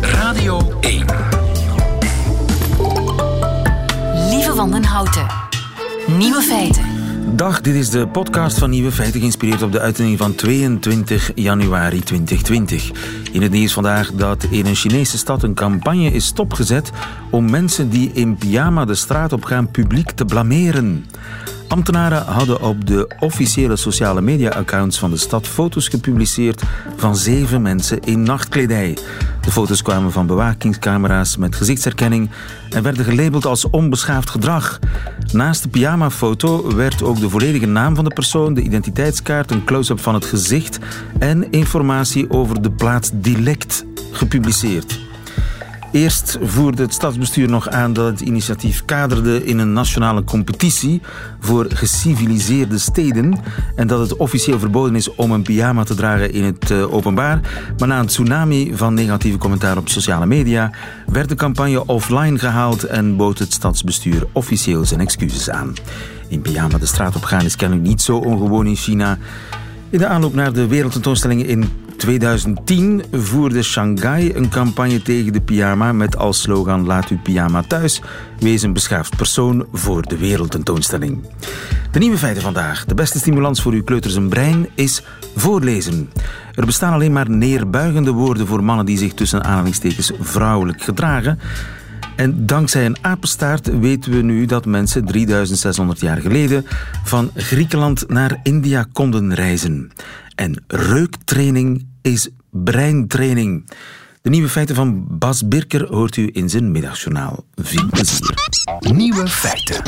Radio 1. Lieve Wandenhouten. Nieuwe feiten. Dag, dit is de podcast van Nieuwe Feiten, geïnspireerd op de uitzending van 22 januari 2020. In het nieuws vandaag dat in een Chinese stad een campagne is stopgezet om mensen die in pyjama de straat op gaan publiek te blameren. Ambtenaren hadden op de officiële sociale media-accounts van de stad foto's gepubliceerd van zeven mensen in nachtkledij. De foto's kwamen van bewakingscamera's met gezichtsherkenning en werden gelabeld als onbeschaafd gedrag. Naast de pyjama-foto werd ook de volledige naam van de persoon, de identiteitskaart, een close-up van het gezicht en informatie over de plaats Dilect gepubliceerd. Eerst voerde het stadsbestuur nog aan dat het initiatief kaderde in een nationale competitie voor geciviliseerde steden en dat het officieel verboden is om een pyjama te dragen in het uh, openbaar. Maar na een tsunami van negatieve commentaar op sociale media werd de campagne offline gehaald en bood het stadsbestuur officieel zijn excuses aan. In pyjama de straat op gaan is kennelijk niet zo ongewoon in China. In de aanloop naar de wereldtentoonstellingen in 2010 voerde Shanghai een campagne tegen de pyjama met als slogan Laat uw pyjama thuis. Wees een beschaafd persoon voor de wereldtentoonstelling. De nieuwe feiten vandaag. De beste stimulans voor uw kleuters en brein is voorlezen. Er bestaan alleen maar neerbuigende woorden voor mannen die zich tussen aanhalingstekens vrouwelijk gedragen. En dankzij een apenstaart weten we nu dat mensen 3600 jaar geleden van Griekenland naar India konden reizen. En reuktraining is breintraining. De nieuwe feiten van Bas Birker hoort u in zijn middagjournaal. Veel plezier. Nieuwe feiten.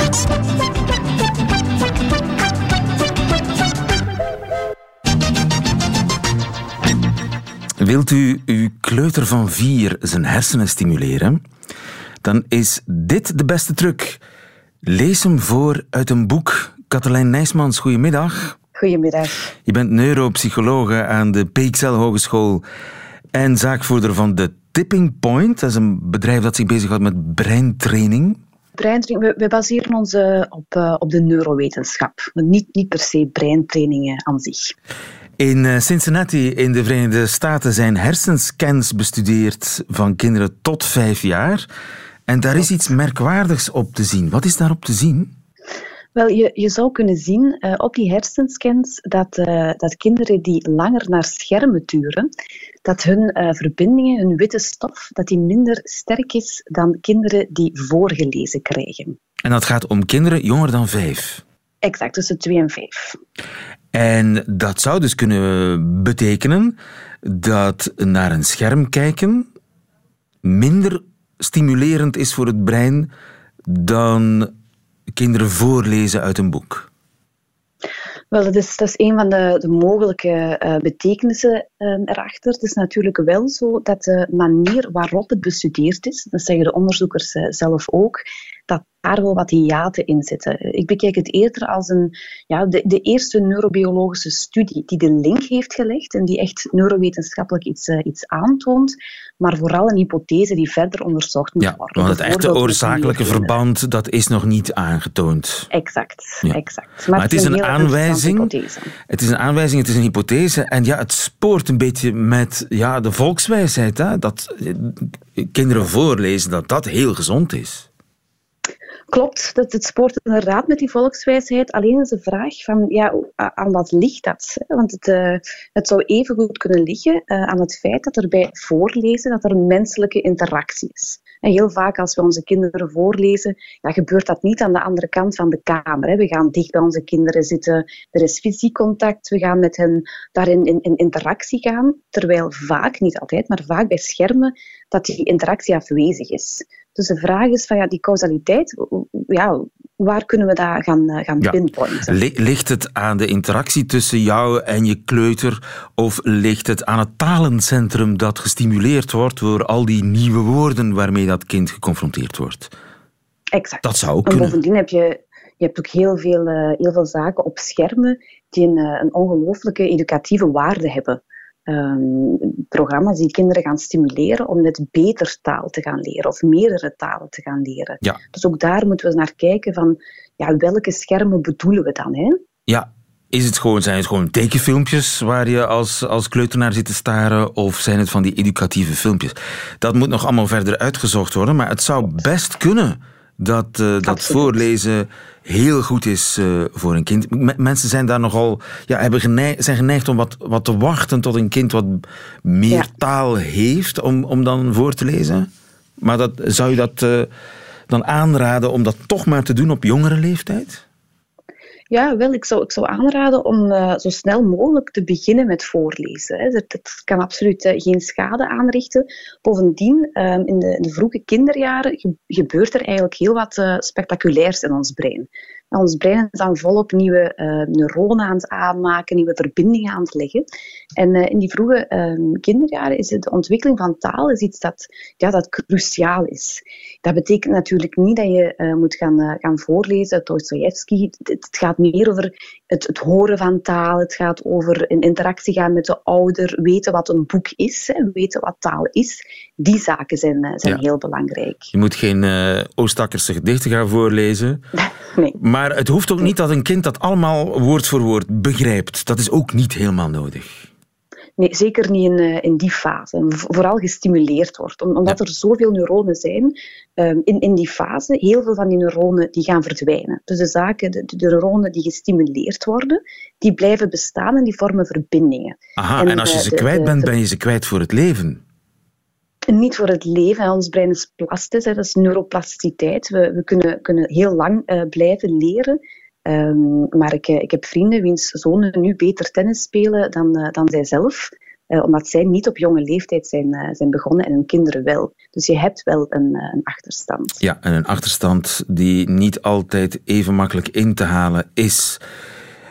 Wilt u uw kleuter van vier zijn hersenen stimuleren? Dan is dit de beste truc. Lees hem voor uit een boek. Katelijn Nijsmans, goedemiddag. Goedemiddag. Je bent neuropsychologe aan de PXL Hogeschool en zaakvoerder van de Tipping Point. Dat is een bedrijf dat zich bezighoudt met breintraining. Breintraining, we, we baseren ons uh, op, uh, op de neurowetenschap, niet, niet per se breintrainingen aan zich. In uh, Cincinnati in de Verenigde Staten zijn hersenscans bestudeerd van kinderen tot vijf jaar. En daar is iets merkwaardigs op te zien. Wat is daarop te zien? Wel, je, je zou kunnen zien uh, op die hersenscans dat, uh, dat kinderen die langer naar schermen turen, dat hun uh, verbindingen, hun witte stof, dat die minder sterk is dan kinderen die voorgelezen krijgen. En dat gaat om kinderen jonger dan vijf? Exact, tussen twee en vijf. En dat zou dus kunnen betekenen dat naar een scherm kijken minder stimulerend is voor het brein dan kinderen voorlezen uit een boek? Wel, dat is, dat is een van de, de mogelijke uh, betekenissen uh, erachter. Het is natuurlijk wel zo dat de manier waarop het bestudeerd is, dat zeggen de onderzoekers uh, zelf ook, dat daar wel wat hiaten in zitten. Ik bekijk het eerder als een, ja, de, de eerste neurobiologische studie die de link heeft gelegd en die echt neurowetenschappelijk iets, uh, iets aantoont, maar vooral een hypothese die verder onderzocht moet ja, worden. Want het echte oorzakelijke verband, dat is nog niet aangetoond. Exact, Ja. exact. Maar, het is een, aanwijzing. Het is een aanwijzing, het is een hypothese. En ja, het spoort een beetje met ja, de volkswijsheid. Hè? Dat eh, kinderen voorlezen, dat dat heel gezond is. Klopt, dat het spoort inderdaad met die volkswijsheid. Alleen is de vraag van, ja, aan wat ligt dat? Want het, uh, het zou even goed kunnen liggen uh, aan het feit dat er bij voorlezen dat er menselijke interactie is. En heel vaak als we onze kinderen voorlezen, ja, gebeurt dat niet aan de andere kant van de kamer. Hè. We gaan dicht bij onze kinderen zitten, er is fysiek contact, we gaan met hen daarin in, in interactie gaan. Terwijl vaak, niet altijd, maar vaak bij schermen, dat die interactie afwezig is. Dus de vraag is van ja, die causaliteit, ja, waar kunnen we dat gaan, gaan Ja. pinpointen? Li- Ligt het aan de interactie tussen jou en je kleuter of ligt het aan het talencentrum dat gestimuleerd wordt door al die nieuwe woorden waarmee dat kind geconfronteerd wordt? Exact. Dat zou En kunnen. bovendien heb je, je hebt ook heel veel, eh, heel veel zaken op schermen die een, eh, een ongelooflijke educatieve waarde hebben. Ehm, programma's die kinderen gaan stimuleren om net beter taal te gaan leren of meerdere talen te gaan leren. Ja. Dus ook daar moeten we naar kijken van ja, welke schermen bedoelen we dan? Hè? Ja, Is het gewoon, zijn het gewoon tekenfilmpjes waar je als, als kleuter naar zit te staren? Of zijn het van die educatieve filmpjes? Dat moet nog allemaal verder uitgezocht worden. Maar het zou best kunnen dat, uh, dat voorlezen heel goed is uh, voor een kind. M mensen zijn daar nogal, ja, hebben geneigd, zijn geneigd om wat, wat te wachten tot een kind wat meer ja. taal heeft om, om dan voor te lezen. Maar dat, zou je dat uh, dan aanraden om dat toch maar te doen op jongere leeftijd? Ja, wel, ik zou, ik zou aanraden om uh, zo snel mogelijk te beginnen met voorlezen. Hè. Dat, kan absoluut uh, geen schade aanrichten. Bovendien, uh, in, de, in, de, vroege kinderjaren ge gebeurt er eigenlijk heel wat uh, spectaculairs in ons brein. Ons brein is dan volop nieuwe neuronen aan het aanmaken, nieuwe verbindingen aan het leggen. En in die vroege ehm, kinderjaren is de ontwikkeling van taal is iets dat, ja, dat cruciaal is. Dat betekent natuurlijk niet dat je moet gaan, gaan voorlezen, Dostoevsky. Het gaat meer over het, het, horen van taal. Het gaat over in interactie gaan met de ouder, weten wat een boek is, hè, weten wat taal is. Die zaken zijn, zijn ja. heel belangrijk. Je moet geen uh, Oostakkerse gedichten gaan voorlezen. nee. Maar het hoeft ook niet dat een kind dat allemaal woord voor woord begrijpt. Dat is ook niet helemaal nodig. Nee, zeker niet in, uh, in die fase. Vooral gestimuleerd wordt. Om, omdat ja. er zoveel neuronen zijn um, in, in die fase, heel veel van die neuronen die gaan verdwijnen. Dus de zaken, de, de neuronen die gestimuleerd worden, die blijven bestaan en die vormen verbindingen. Aha, en, en als je ze de, kwijt bent, ben je ze kwijt voor het leven? Niet voor het leven. Ons brein is plastisch, dat is neuroplasticiteit. We, we kunnen, kunnen heel lang uh, blijven leren. Um, maar ik, ik, heb vrienden wiens zonen nu beter tennis spelen dan, uh, dan zijzelf. Uh, omdat zij niet op jonge leeftijd zijn, uh, zijn begonnen en hun kinderen wel. Dus je hebt wel een, een, achterstand. Ja, en een achterstand die niet altijd even makkelijk in te halen is.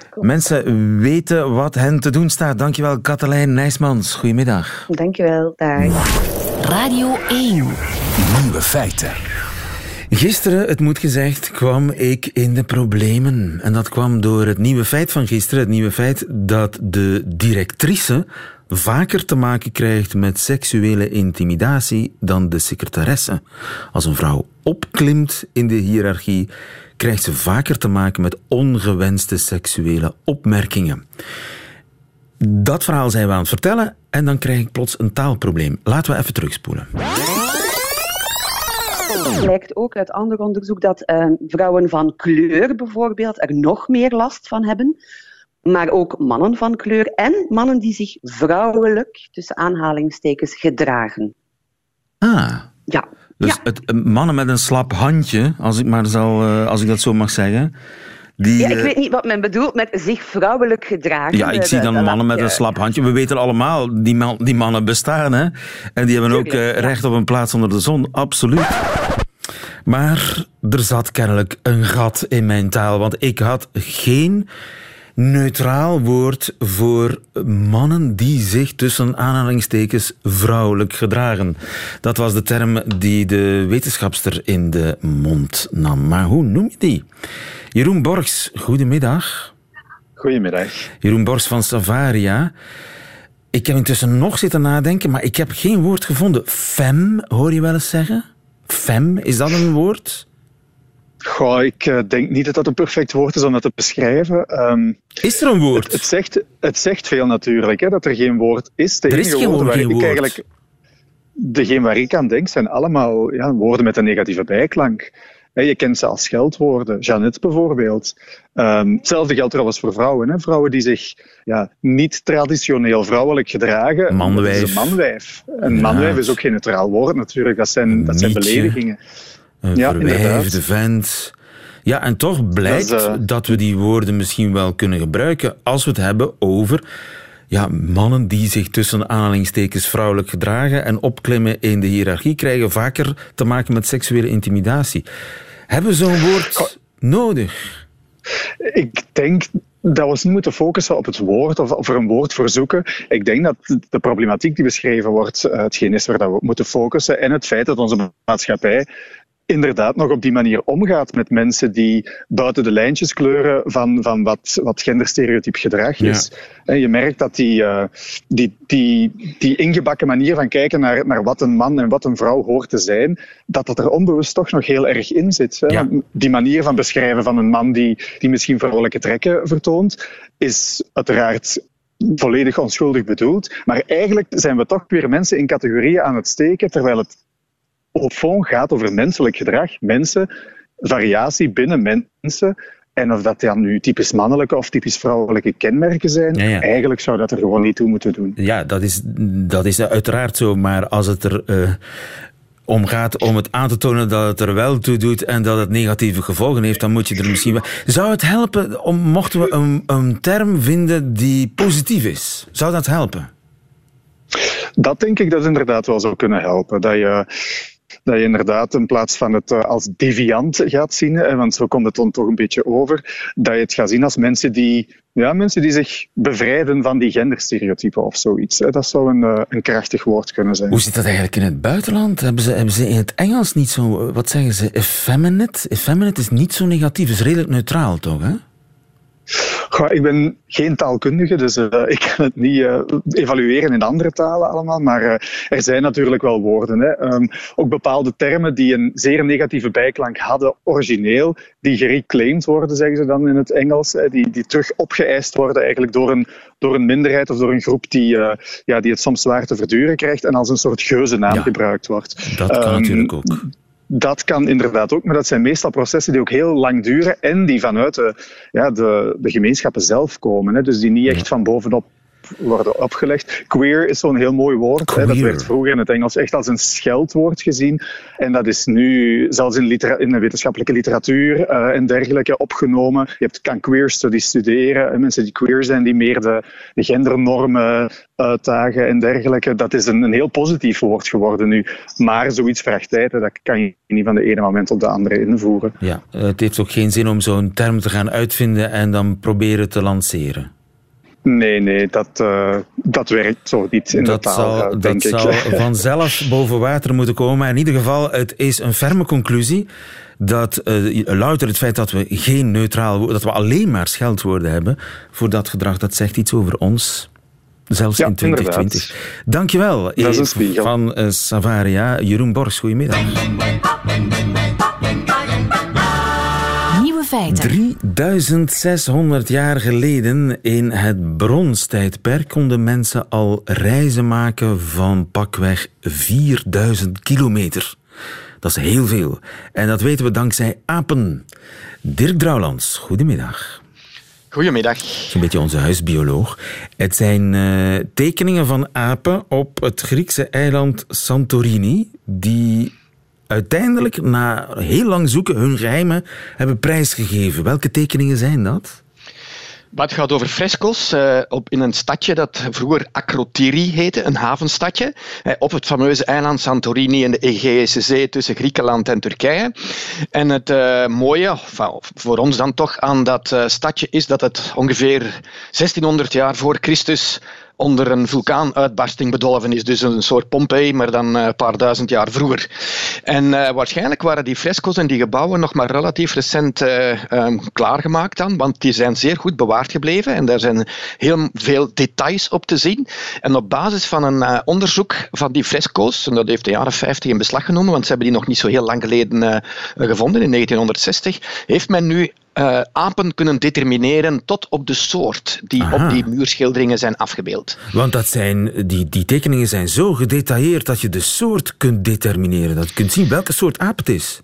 Klopt. Mensen weten wat hen te doen staat. Dankjewel, Katelijn Nijsmans. Goedemiddag. Dankjewel, dag. Radio 1. Nieuwe feiten. Gisteren, het moet gezegd, kwam ik in de problemen. En dat kwam door het nieuwe feit van gisteren. Het nieuwe feit dat de directrice vaker te maken krijgt met seksuele intimidatie dan de secretaresse. Als een vrouw opklimt in de hiërarchie, krijgt ze vaker te maken met ongewenste seksuele opmerkingen. Dat verhaal zijn we aan het vertellen en dan krijg ik plots een taalprobleem. Laten we even terugspoelen. Het blijkt ook uit ander onderzoek dat uh, vrouwen van kleur bijvoorbeeld er nog meer last van hebben. Maar ook mannen van kleur en mannen die zich vrouwelijk, tussen aanhalingstekens, gedragen. Ah. Ja. Dus ja. Het, mannen met een slap handje, als ik, maar zal, uh, als ik dat zo mag zeggen. Die, ja, ik weet niet wat men bedoelt met zich vrouwelijk gedragen. Ja, ik zie dan mannen met een slap handje. We weten allemaal, die, man, die mannen bestaan. Hè? En die hebben ook recht op een plaats onder de zon. Absoluut. Maar er zat kennelijk een gat in mijn taal. Want ik had geen neutraal woord voor mannen die zich tussen aanhalingstekens vrouwelijk gedragen. Dat was de term die de wetenschapster in de mond nam. Maar hoe noem je die? Jeroen Borgs, goedemiddag. Goedemiddag. Jeroen Borgs van Savaria. Ik heb intussen nog zitten nadenken, maar ik heb geen woord gevonden. Fem, hoor je wel eens zeggen? Fem, is dat een woord? Goh, ik uh, denk niet dat dat een perfect woord is om dat te beschrijven. Um, is er een woord? Het, het, zegt, het zegt veel natuurlijk, hè, dat er geen woord is. De er is geen woord, geen woord. Eigenlijk, degene waar ik aan denk, zijn allemaal ja, woorden met een negatieve bijklank. Je kent ze als scheldwoorden. Jeannette bijvoorbeeld. Um, hetzelfde geldt trouwens voor vrouwen. Hè. Vrouwen die zich ja, niet traditioneel vrouwelijk gedragen. Manwijf. Een manwijf. Een ja. manwijf is ook geen neutraal woord natuurlijk. Dat zijn, dat zijn beledigingen. Een ja, verwijfde vent. Ja, en toch blijkt dat, is, uh... dat we die woorden misschien wel kunnen gebruiken als we het hebben over ja, mannen die zich tussen aanhalingstekens vrouwelijk gedragen en opklimmen in de hiërarchie krijgen vaker te maken met seksuele intimidatie. Hebben we zo'n woord nodig? Ik denk dat we ons niet moeten focussen op het woord of, of er een woord voor zoeken. Ik denk dat de problematiek die beschreven wordt, hetgeen is waar we moeten focussen en het feit dat onze maatschappij inderdaad nog op die manier omgaat met mensen die buiten de lijntjes kleuren van, van wat, wat genderstereotyp gedrag is. En je merkt dat die, uh, die, die, die ingebakken manier van kijken naar, naar wat een man en wat een vrouw hoort te zijn, dat dat er onbewust toch nog heel erg in zit. Hè? Die manier van beschrijven van een man die, die misschien vrouwelijke trekken vertoont, is uiteraard volledig onschuldig bedoeld. Maar eigenlijk zijn we toch weer mensen in categorieën aan het steken, terwijl het op fond gaat over menselijk gedrag. Mensen, variatie binnen mensen. En of dat dan nu typisch mannelijke of typisch vrouwelijke kenmerken zijn, eigenlijk zou dat er gewoon niet toe moeten doen. Ja, dat is, dat is uiteraard zo. Maar als het er uh, om gaat om het aan te tonen dat het er wel toe doet en dat het negatieve gevolgen heeft, dan moet je er misschien wel. Zou het helpen om, mochten we een, een term vinden die positief is? Zou dat helpen? Dat denk ik dat inderdaad wel zou kunnen helpen. Dat je dat je inderdaad in plaats van het eh, als deviant gaat zien, want zo komt het dan toch een beetje over, dat je het gaat zien als mensen die, ja, mensen die zich bevrijden van die genderstereotypen of zoiets. Dat zou een, eh, een krachtig woord kunnen zijn. Hoe zit dat eigenlijk in het buitenland? Hebben ze, hebben ze in het Engels niet zo, wat zeggen ze, effeminate? Effeminate is niet zo negatief, is redelijk neutraal toch, hè? Goh, ik ben geen taalkundige, dus uh, ik kan het niet uh, evalueren in andere talen allemaal. Maar uh, er zijn natuurlijk wel woorden. Hè. Um, ook bepaalde termen die een zeer negatieve bijklank hadden, origineel, die gereclaimed worden, zeggen ze dan in het Engels. Hè, die, die terug opgeëist worden eigenlijk door een, door een minderheid of door een groep die, ja, die het soms zwaar te verduren krijgt en als een soort geuzennaam ja, gebruikt wordt. Dat kan um, natuurlijk ook. Dat kan inderdaad ook, maar dat zijn meestal processen die ook heel lang duren en die vanuit de, ja, de, de gemeenschappen zelf komen. Hè. Dus die niet echt van bovenop worden opgelegd. Queer is zo'n heel mooi woord. Hè. Dat werd vroeger in het Engels echt als een scheldwoord gezien. En dat is nu zelfs in, in de wetenschappelijke literatuur uh, en dergelijke opgenomen. Je hebt, kan queer studies studeren. En mensen die queer zijn, die meer de, de gendernormen uitdagen en dergelijke. Dat is een, een, heel positief woord geworden nu. Maar zoiets vraagt tijd. Dat kan je niet van de ene moment op de andere invoeren. Ja, het heeft ook geen zin om zo'n term te gaan uitvinden en dan proberen te lanceren. Nee, nee, dat, uh, dat werkt zo niet in dat de taal, zal, denk dat ik. zal vanzelf boven water moeten komen. Maar in ieder geval, het is een ferme conclusie dat uh, louter het feit dat we geen neutraal dat we alleen maar scheldwoorden hebben voor dat gedrag, dat zegt iets over ons. Zelfs ja, in 2020. Inderdaad. Dankjewel. Dat is een spiegel. Van uh, Savaria. Jeroen Borgs, goedemiddag. Nieuwe feiten. 3600 jaar geleden, in het bronstijdperk, konden mensen al reizen maken van pakweg 4000 kilometer. Dat is heel veel. En dat weten we dankzij apen. Dirk Drouwlands, goedemiddag. Goedemiddag. Een beetje onze huisbioloog. Het zijn uh, tekeningen van apen op het Griekse eiland Santorini, die uiteindelijk, na heel lang zoeken, hun geheimen hebben prijsgegeven. Welke tekeningen zijn dat? Maar het gaat over fresco's uh, op, in een stadje dat vroeger Akrotiri heette, een havenstadje, uh, op het fameuze eiland Santorini in de Egeïsche Zee tussen Griekenland en Turkije. En het uh, mooie, voor ons dan toch, aan dat stadje is dat het ongeveer 1600 jaar voor Christus onder een vulkaanuitbarsting bedolven is. Dus een soort Pompeii, maar dan een paar duizend jaar vroeger. En uh, waarschijnlijk waren die fresco's en die gebouwen nog maar relatief recent uh, um, klaargemaakt dan, want die zijn zeer goed bewaard gebleven en daar zijn heel veel details op te zien. En op basis van een onderzoek van die fresco's, en dat heeft de jaren 50 in beslag genomen, want ze hebben die nog niet zo heel lang geleden gevonden, in 1960, heeft men nu uh, apen kunnen determineren tot op de soort die Aha. op die muurschilderingen zijn afgebeeld. Want dat zijn, die, die tekeningen zijn zo gedetailleerd dat je de soort kunt determineren. Dat je kunt zien welke soort aap het is.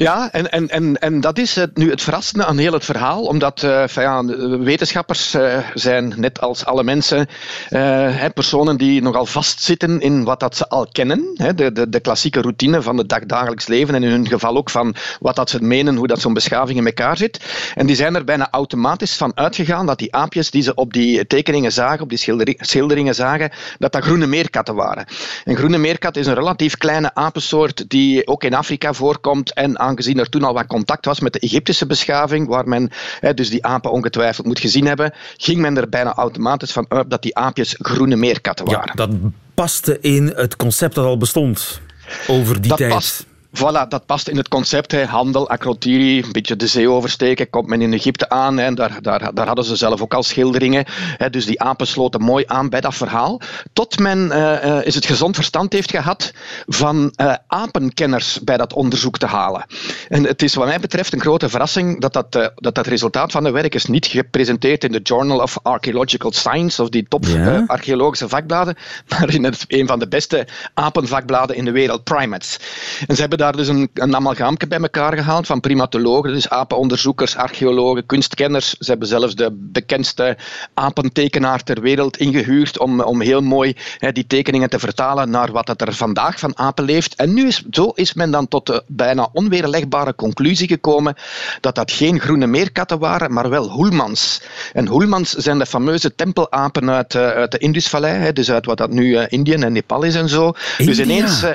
Ja, en, en, en, en dat is het, nu het verrassende aan heel het verhaal, omdat uh, ja, wetenschappers uh, zijn, net als alle mensen, uh, personen die nogal vastzitten in wat dat ze al kennen, hè, de, de, de klassieke routine van het dagdagelijks leven en in hun geval ook van wat dat ze menen, hoe dat zo'n beschaving in elkaar zit. En die zijn er bijna automatisch van uitgegaan dat die aapjes die ze op die tekeningen zagen, op die schilderi schilderingen zagen, dat dat groene meerkatten waren. En groene meerkat is een relatief kleine apensoort die ook in Afrika voorkomt en aangezien er toen al wat contact was met de Egyptische beschaving, waar men hè, dus die apen ongetwijfeld moet gezien hebben, ging men er bijna automatisch van uit dat die aapjes groene meerkatten waren. Ja, dat paste in het concept dat al bestond over die dat tijd. Past. Voilà, dat past in het concept. Hè. Handel, acrotiri, een beetje de zee oversteken. Komt men in Egypte aan. Hè. Daar, daar, daar hadden ze zelf ook al schilderingen. Hè. Dus die apen sloten mooi aan bij dat verhaal. Tot men uh, is het gezond verstand heeft gehad van uh, apenkenners bij dat onderzoek te halen. En het is wat mij betreft een grote verrassing dat dat, uh, dat, dat resultaat van de werk is niet gepresenteerd in de Journal of Archaeological Science of die top ja? archeologische vakbladen, maar in het, een van de beste apenvakbladen in de wereld, Primates. En ze hebben daar dus een, een amalgaamke bij elkaar gehaald van primatologen, dus apenonderzoekers, archeologen, kunstkenners. Ze hebben zelfs de bekendste apentekenaar ter wereld ingehuurd om, om heel mooi hè, die tekeningen te vertalen naar wat er vandaag van apen leeft. En nu is, zo is men dan tot de bijna onweerlegbare conclusie gekomen dat dat geen groene meerkatten waren, maar wel hoelmans. En hoelmans zijn de fameuze tempelapen uit, uh, uit de Indusvallei, dus uit wat dat nu uh, Indië en Nepal is en zo. India. Dus ineens... Uh,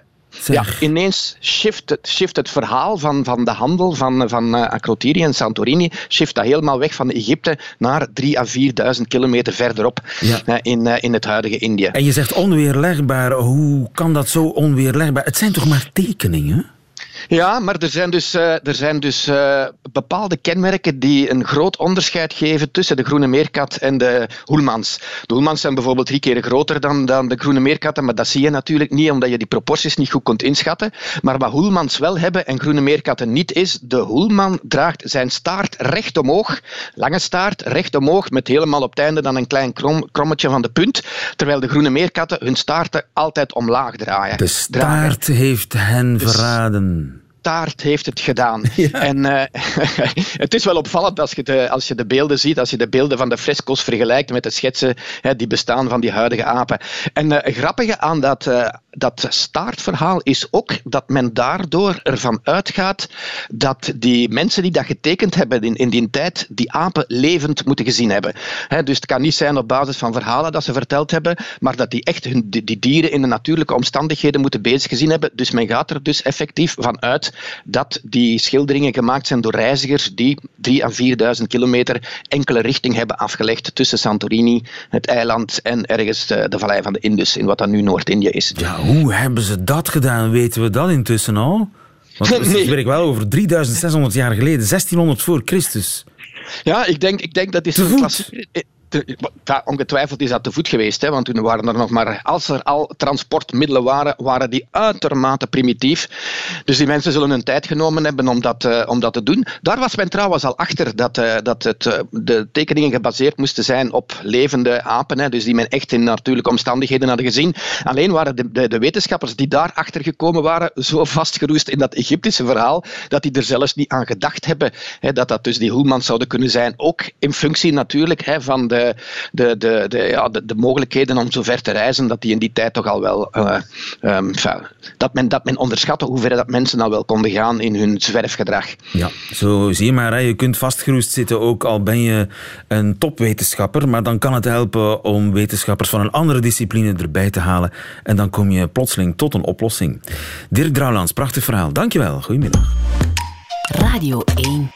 ja, ineens shift het, shift het verhaal van, van de handel van, van uh, Akrotiri en Santorini shift dat helemaal weg van Egypte naar 3.000 à 4.000 kilometer verderop ja. uh, in, uh, in het huidige Indië. En je zegt onweerlegbaar. Hoe kan dat zo onweerlegbaar? Het zijn toch maar tekeningen? Ja, maar er zijn dus, uh, er zijn dus uh, bepaalde kenmerken die een groot onderscheid geven tussen de groene meerkat en de hoelmans. De hoelmans zijn bijvoorbeeld drie keer groter dan, dan de groene meerkatten, maar dat zie je natuurlijk niet omdat je die proporties niet goed kunt inschatten. Maar wat hoelmans wel hebben en groene meerkatten niet is, de hoelman draagt zijn staart recht omhoog, lange staart recht omhoog, met helemaal op het einde dan een klein krom, krommetje van de punt, terwijl de groene meerkatten hun staarten altijd omlaag draaien. De staart dragen. heeft hen dus, verraden staart heeft het gedaan. Ja. En uh, het is wel opvallend als je, de, als je de beelden ziet, als je de beelden van de fresco's vergelijkt met de schetsen hè, die bestaan van die huidige apen. En het uh, grappige aan dat, uh, dat staartverhaal is ook dat men daardoor ervan uitgaat dat die mensen die dat getekend hebben in, in die tijd, die apen levend moeten gezien hebben. Hè, dus het kan niet zijn op basis van verhalen dat ze verteld hebben, maar dat die echt hun, die, die dieren in de natuurlijke omstandigheden moeten bezig gezien hebben. Dus men gaat er dus effectief van uit dat die schilderingen gemaakt zijn door reizigers die 3.000 à 4.000 kilometer enkele richting hebben afgelegd tussen Santorini, het eiland, en ergens de, de vallei van de Indus, in wat dan nu Noord-Indië is. Ja, hoe hebben ze dat gedaan? Weten we dat intussen al? Want we nee. spreken wel over 3600 jaar geleden, 1600 voor Christus. Ja, ik denk, ik denk dat is een klassiek ja, ongetwijfeld is dat te voet geweest, hè, want toen waren er nog maar, als er al transportmiddelen waren, waren die uitermate primitief. Dus die mensen zullen hun tijd genomen hebben om dat, uh, om dat te doen. Daar was men trouwens al achter dat, uh, dat het, uh, de tekeningen gebaseerd moesten zijn op levende apen, hè, dus die men echt in natuurlijke omstandigheden hadden gezien. Alleen waren de, de, de wetenschappers die daar achter gekomen waren zo vastgeroest in dat Egyptische verhaal, dat die er zelfs niet aan gedacht hebben hè, dat dat dus die Hoelmans zouden kunnen zijn. Ook in functie natuurlijk hè, van de de, de, de, ja, de, de, mogelijkheden om zo ver te reizen, dat die in die tijd toch al wel. Uh, um, dat, men, dat men onderschatte hoe ver dat mensen al wel konden gaan in hun zwerfgedrag. Ja, zo zie je maar. Hè. Je kunt vastgeroest zitten, ook al ben je een topwetenschapper. Maar dan kan het helpen om wetenschappers van een andere discipline erbij te halen. En dan kom je plotseling tot een oplossing. Dirk Drouwlands, prachtig verhaal. Dankjewel. Goedemiddag. Radio 1.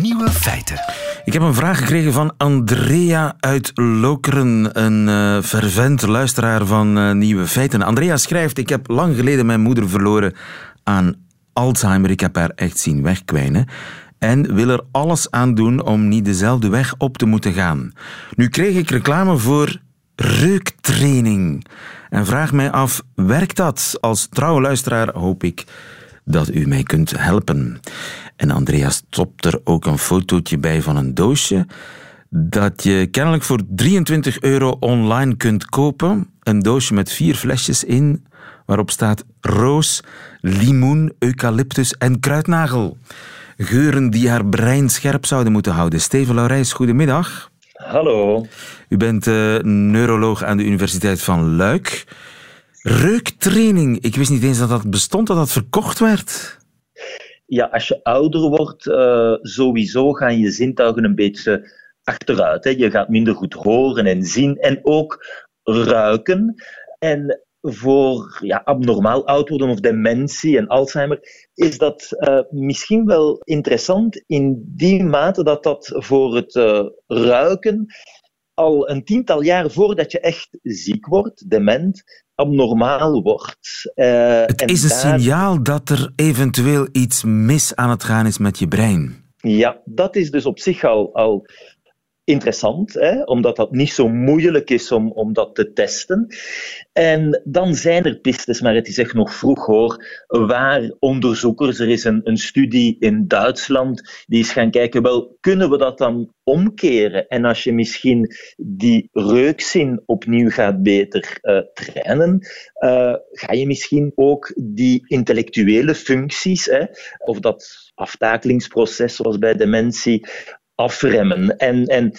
Nieuwe feiten. Ik heb een vraag gekregen van Andrea uit Lokeren, een uh, fervent luisteraar van uh, Nieuwe Feiten. Andrea schrijft, ik heb lang geleden mijn moeder verloren aan Alzheimer. Ik heb haar echt zien wegkwijnen en wil er alles aan doen om niet dezelfde weg op te moeten gaan. Nu kreeg ik reclame voor reuktraining en vraag mij af, werkt dat? Als trouwe luisteraar hoop ik dat u mij kunt helpen. En Andreas stopt er ook een fotootje bij van een doosje dat je kennelijk voor 23 euro online kunt kopen. Een doosje met vier flesjes in, waarop staat roos, limoen, eucalyptus en kruidnagel. Geuren die haar brein scherp zouden moeten houden. Steven Laurijs, goedemiddag. Hallo. U bent uh, neuroloog aan de Universiteit van Luik. Reuktraining, ik wist niet eens dat dat bestond, dat dat verkocht werd ja, als je ouder wordt, uh, sowieso gaan je zintuigen een beetje achteruit. Hè. Je gaat minder goed horen en zien en ook ruiken. En voor ja, abnormaal oud worden of dementie en Alzheimer is dat uh, misschien wel interessant in die mate dat dat voor het uh, ruiken al een tiental jaar voordat je echt ziek wordt, dement, abnormaal wordt. Uh, het is een signaal dat er eventueel iets mis aan het gaan is met je brein. Ja, dat is dus op zich al, al interessant, hè, omdat dat niet zo moeilijk is om, om dat te testen. En dan zijn er pistes, maar het is echt nog vroeg hoor, waar onderzoekers, er is een, een studie in Duitsland, die is gaan kijken, wel, kunnen we dat dan omkeren? En als je misschien die reukzin opnieuw gaat beter uh, trainen, uh, ga je misschien ook die intellectuele functies, hè, of dat aftakelingsproces zoals bij dementie, afremmen. En, en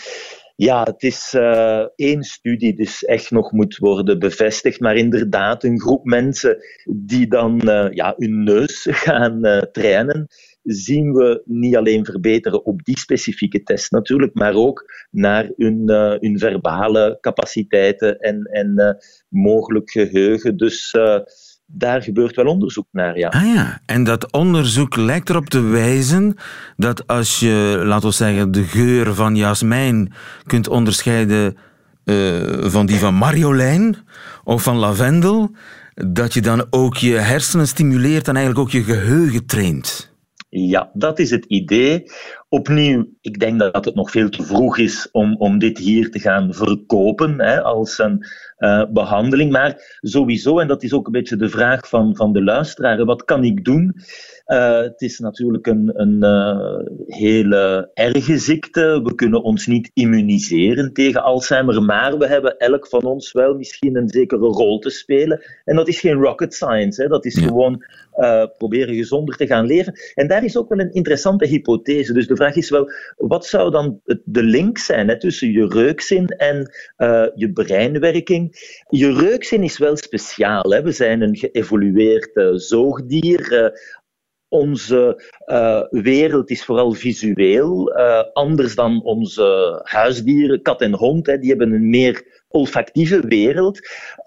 ja, het is uh, één studie, dus echt nog moet worden bevestigd. Maar inderdaad, een groep mensen die dan uh, ja, hun neus gaan uh, trainen, zien we niet alleen verbeteren op die specifieke test natuurlijk, maar ook naar hun, hun verbale capaciteiten en, en mogelijk geheugen. Dus daar gebeurt wel onderzoek naar, ja. Ah ja, en dat onderzoek lijkt erop te wijzen dat als je, laten we zeggen, de geur van jasmijn kunt onderscheiden uh, van die van Marjolein of van lavendel, dat je dan ook je hersenen stimuleert en eigenlijk ook je geheugen traint. Ja, dat is het idee. Opnieuw, ik denk dat het nog veel te vroeg is om, om dit hier te gaan verkopen hè, als een uh, behandeling. Maar sowieso, en dat is ook een beetje de vraag van, van de luisteraar, wat kan ik doen? Uh, het is natuurlijk een, een uh, hele erge ziekte. We kunnen ons niet immuniseren tegen Alzheimer, maar we hebben elk van ons wel misschien een zekere rol te spelen. En dat is geen rocket science, hè. dat is ja. gewoon uh, proberen gezonder te gaan leven. En daar is ook wel een interessante hypothese. Dus de vraag is wel, wat zou dan de link zijn hè, tussen je reukzin en je breinwerking? Je reukzin is wel speciaal. Hè. We zijn een geëvolueerd zoogdier onze uh, wereld is vooral visueel, uh, anders dan onze huisdieren, kat en hond. Hè, die hebben een meer olfactieve wereld.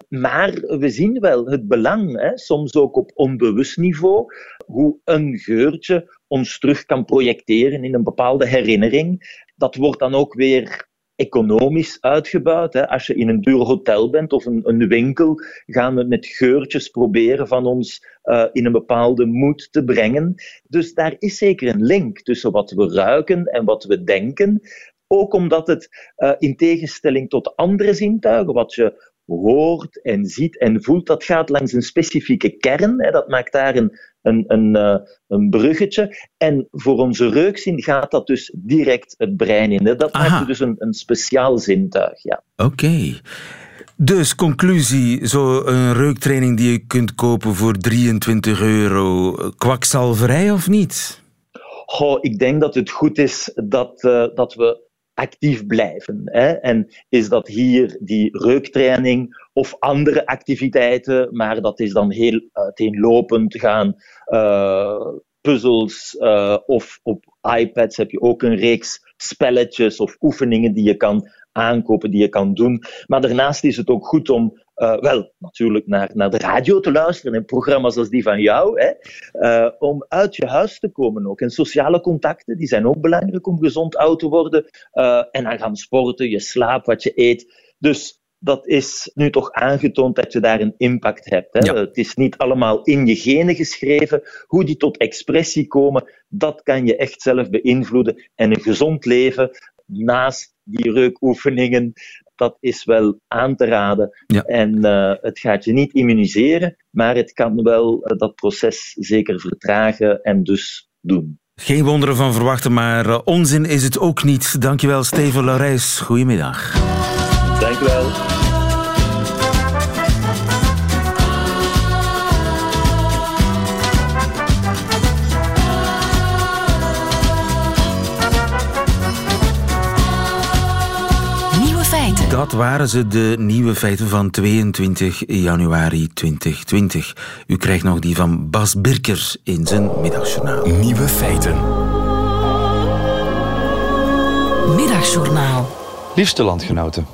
Maar we zien wel het belang, hè, soms ook op onbewust niveau, hoe een geurtje ons terug kan projecteren in een bepaalde herinnering. Dat wordt dan ook weer economisch uitgebuit. Hè. Als je in een duur hotel bent of een, een winkel, gaan we met geurtjes proberen van ons uh, in een bepaalde moed te brengen. Dus daar is zeker een link tussen wat we ruiken en wat we denken. Ook omdat het uh, in tegenstelling tot andere zintuigen, wat je hoort en ziet en voelt, dat gaat langs een specifieke kern. Hè. Dat maakt daar een, een, een, uh, een bruggetje. En voor onze reukzin gaat dat dus direct het brein in. Hè. Dat Aha. maakt dus een, een speciaal zintuig. Ja. Oké. Okay. Dus conclusie, zo een reuktraining die je kunt kopen voor 23 euro, kwakzalverij of niet? Goh, ik denk dat het goed is dat, uh, dat we actief blijven. Hè? En is dat hier die reuktraining of andere activiteiten, maar dat is dan heel uiteenlopend gaan. Uh, puzzels uh, of op iPads heb je ook een reeks spelletjes of oefeningen die je kan aankopen, die je kan doen. Maar daarnaast is het ook goed om uh, wel, natuurlijk naar, naar de radio te luisteren en programma's als die van jou, hè, uh, om uit je huis te komen ook. En sociale contacten, die zijn ook belangrijk om gezond oud te worden. Uh, en dan gaan sporten, je slaapt, wat je eet. Dus dat is nu toch aangetoond dat je daar een impact hebt. Hè? Ja. Het is niet allemaal in je genen geschreven. Hoe die tot expressie komen, dat kan je echt zelf beïnvloeden. En een gezond leven, naast die reukoefeningen, dat is wel aan te raden. Ja. En uh, het gaat je niet immuniseren, maar het kan wel uh, dat proces zeker vertragen en dus doen. Geen wonderen van verwachten, maar uh, onzin is het ook niet. Dankjewel, Steven Laurijs. Goedemiddag. Dankjewel. Dat waren ze, de nieuwe feiten van 22 januari 2020. U krijgt nog die van Bas Birkers in zijn middagjournaal. Nieuwe feiten. Middagjournaal. Liefste landgenoten.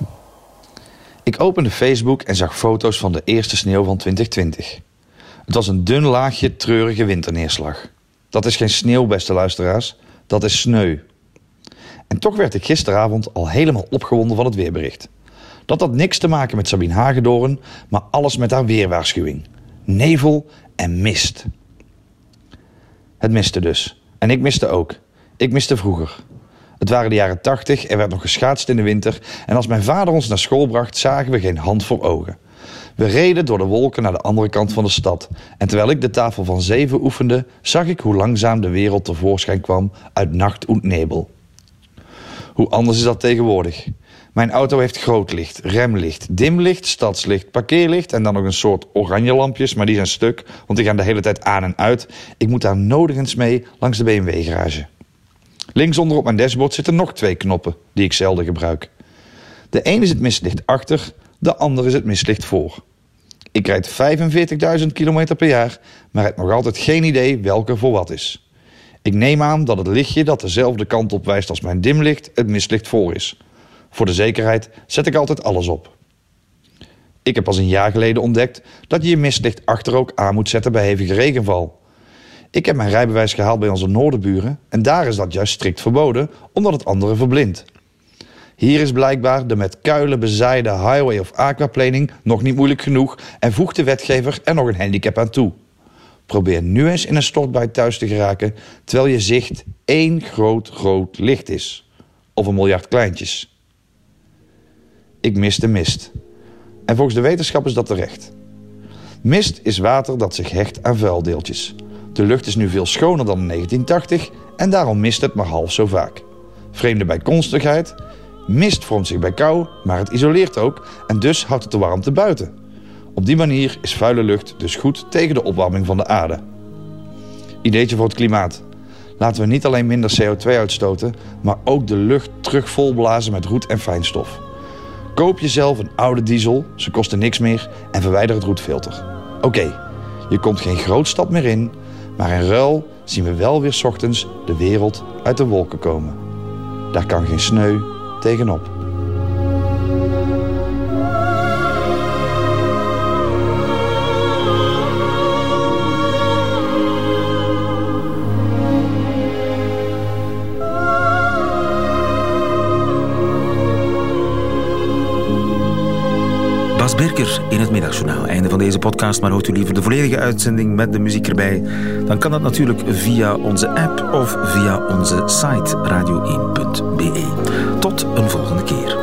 Ik opende Facebook en zag foto's van de eerste sneeuw van 2020. Het was een dun laagje treurige winterneerslag. Dat is geen sneeuw, beste luisteraars. Dat is sneu. En toch werd ik gisteravond al helemaal opgewonden van het weerbericht. Dat had niks te maken met Sabine Hagedoren, maar alles met haar weerwaarschuwing. Nevel en mist. Het miste dus. En ik miste ook. Ik miste vroeger. Het waren de jaren tachtig, er werd nog geschaatst in de winter... en als mijn vader ons naar school bracht, zagen we geen hand voor ogen. We reden door de wolken naar de andere kant van de stad... en terwijl ik de tafel van zeven oefende... zag ik hoe langzaam de wereld tevoorschijn kwam uit nacht en nebel. Hoe anders is dat tegenwoordig? Mijn auto heeft groot licht, remlicht, dimlicht, stadslicht, parkeerlicht en dan nog een soort oranje lampjes, maar die zijn stuk, want die gaan de hele tijd aan en uit. Ik moet daar nodig mee langs de BMW-garage. Linksonder op mijn dashboard zitten nog twee knoppen die ik zelden gebruik. De een is het mistlicht achter, de ander is het mistlicht voor. Ik rijd 45.000 km per jaar, maar heb nog altijd geen idee welke voor wat is. Ik neem aan dat het lichtje dat dezelfde kant op wijst als mijn dimlicht het mistlicht voor is. Voor de zekerheid zet ik altijd alles op. Ik heb pas een jaar geleden ontdekt dat je je mistlicht achter ook aan moet zetten bij hevige regenval. Ik heb mijn rijbewijs gehaald bij onze noordenburen en daar is dat juist strikt verboden omdat het anderen verblindt. Hier is blijkbaar de met kuilen bezaaide highway of aquaplaning nog niet moeilijk genoeg en voegt de wetgever er nog een handicap aan toe. Probeer nu eens in een stortbui thuis te geraken terwijl je zicht één groot rood licht is. Of een miljard kleintjes. Ik mis de mist. En volgens de wetenschap is dat terecht. Mist is water dat zich hecht aan vuildeeltjes. De lucht is nu veel schoner dan in 1980 en daarom mist het maar half zo vaak. Vreemde bijkomstigheid. Mist vormt zich bij kou, maar het isoleert ook en dus houdt het de warmte buiten. Op die manier is vuile lucht dus goed tegen de opwarming van de aarde. Ideetje voor het klimaat. Laten we niet alleen minder CO2 uitstoten, maar ook de lucht terug volblazen met roet en fijnstof. Koop jezelf een oude diesel, ze kosten niks meer, en verwijder het roetfilter. Oké, je komt geen grootstad meer in, maar in ruil zien we wel weer ochtends de wereld uit de wolken komen. Daar kan geen sneu tegenop. Birker in het Middagjournaal. Einde van deze podcast, maar hoort u liever de volledige uitzending met de muziek erbij? Dan kan dat natuurlijk via onze app of via onze site radio1.be. Tot een volgende keer.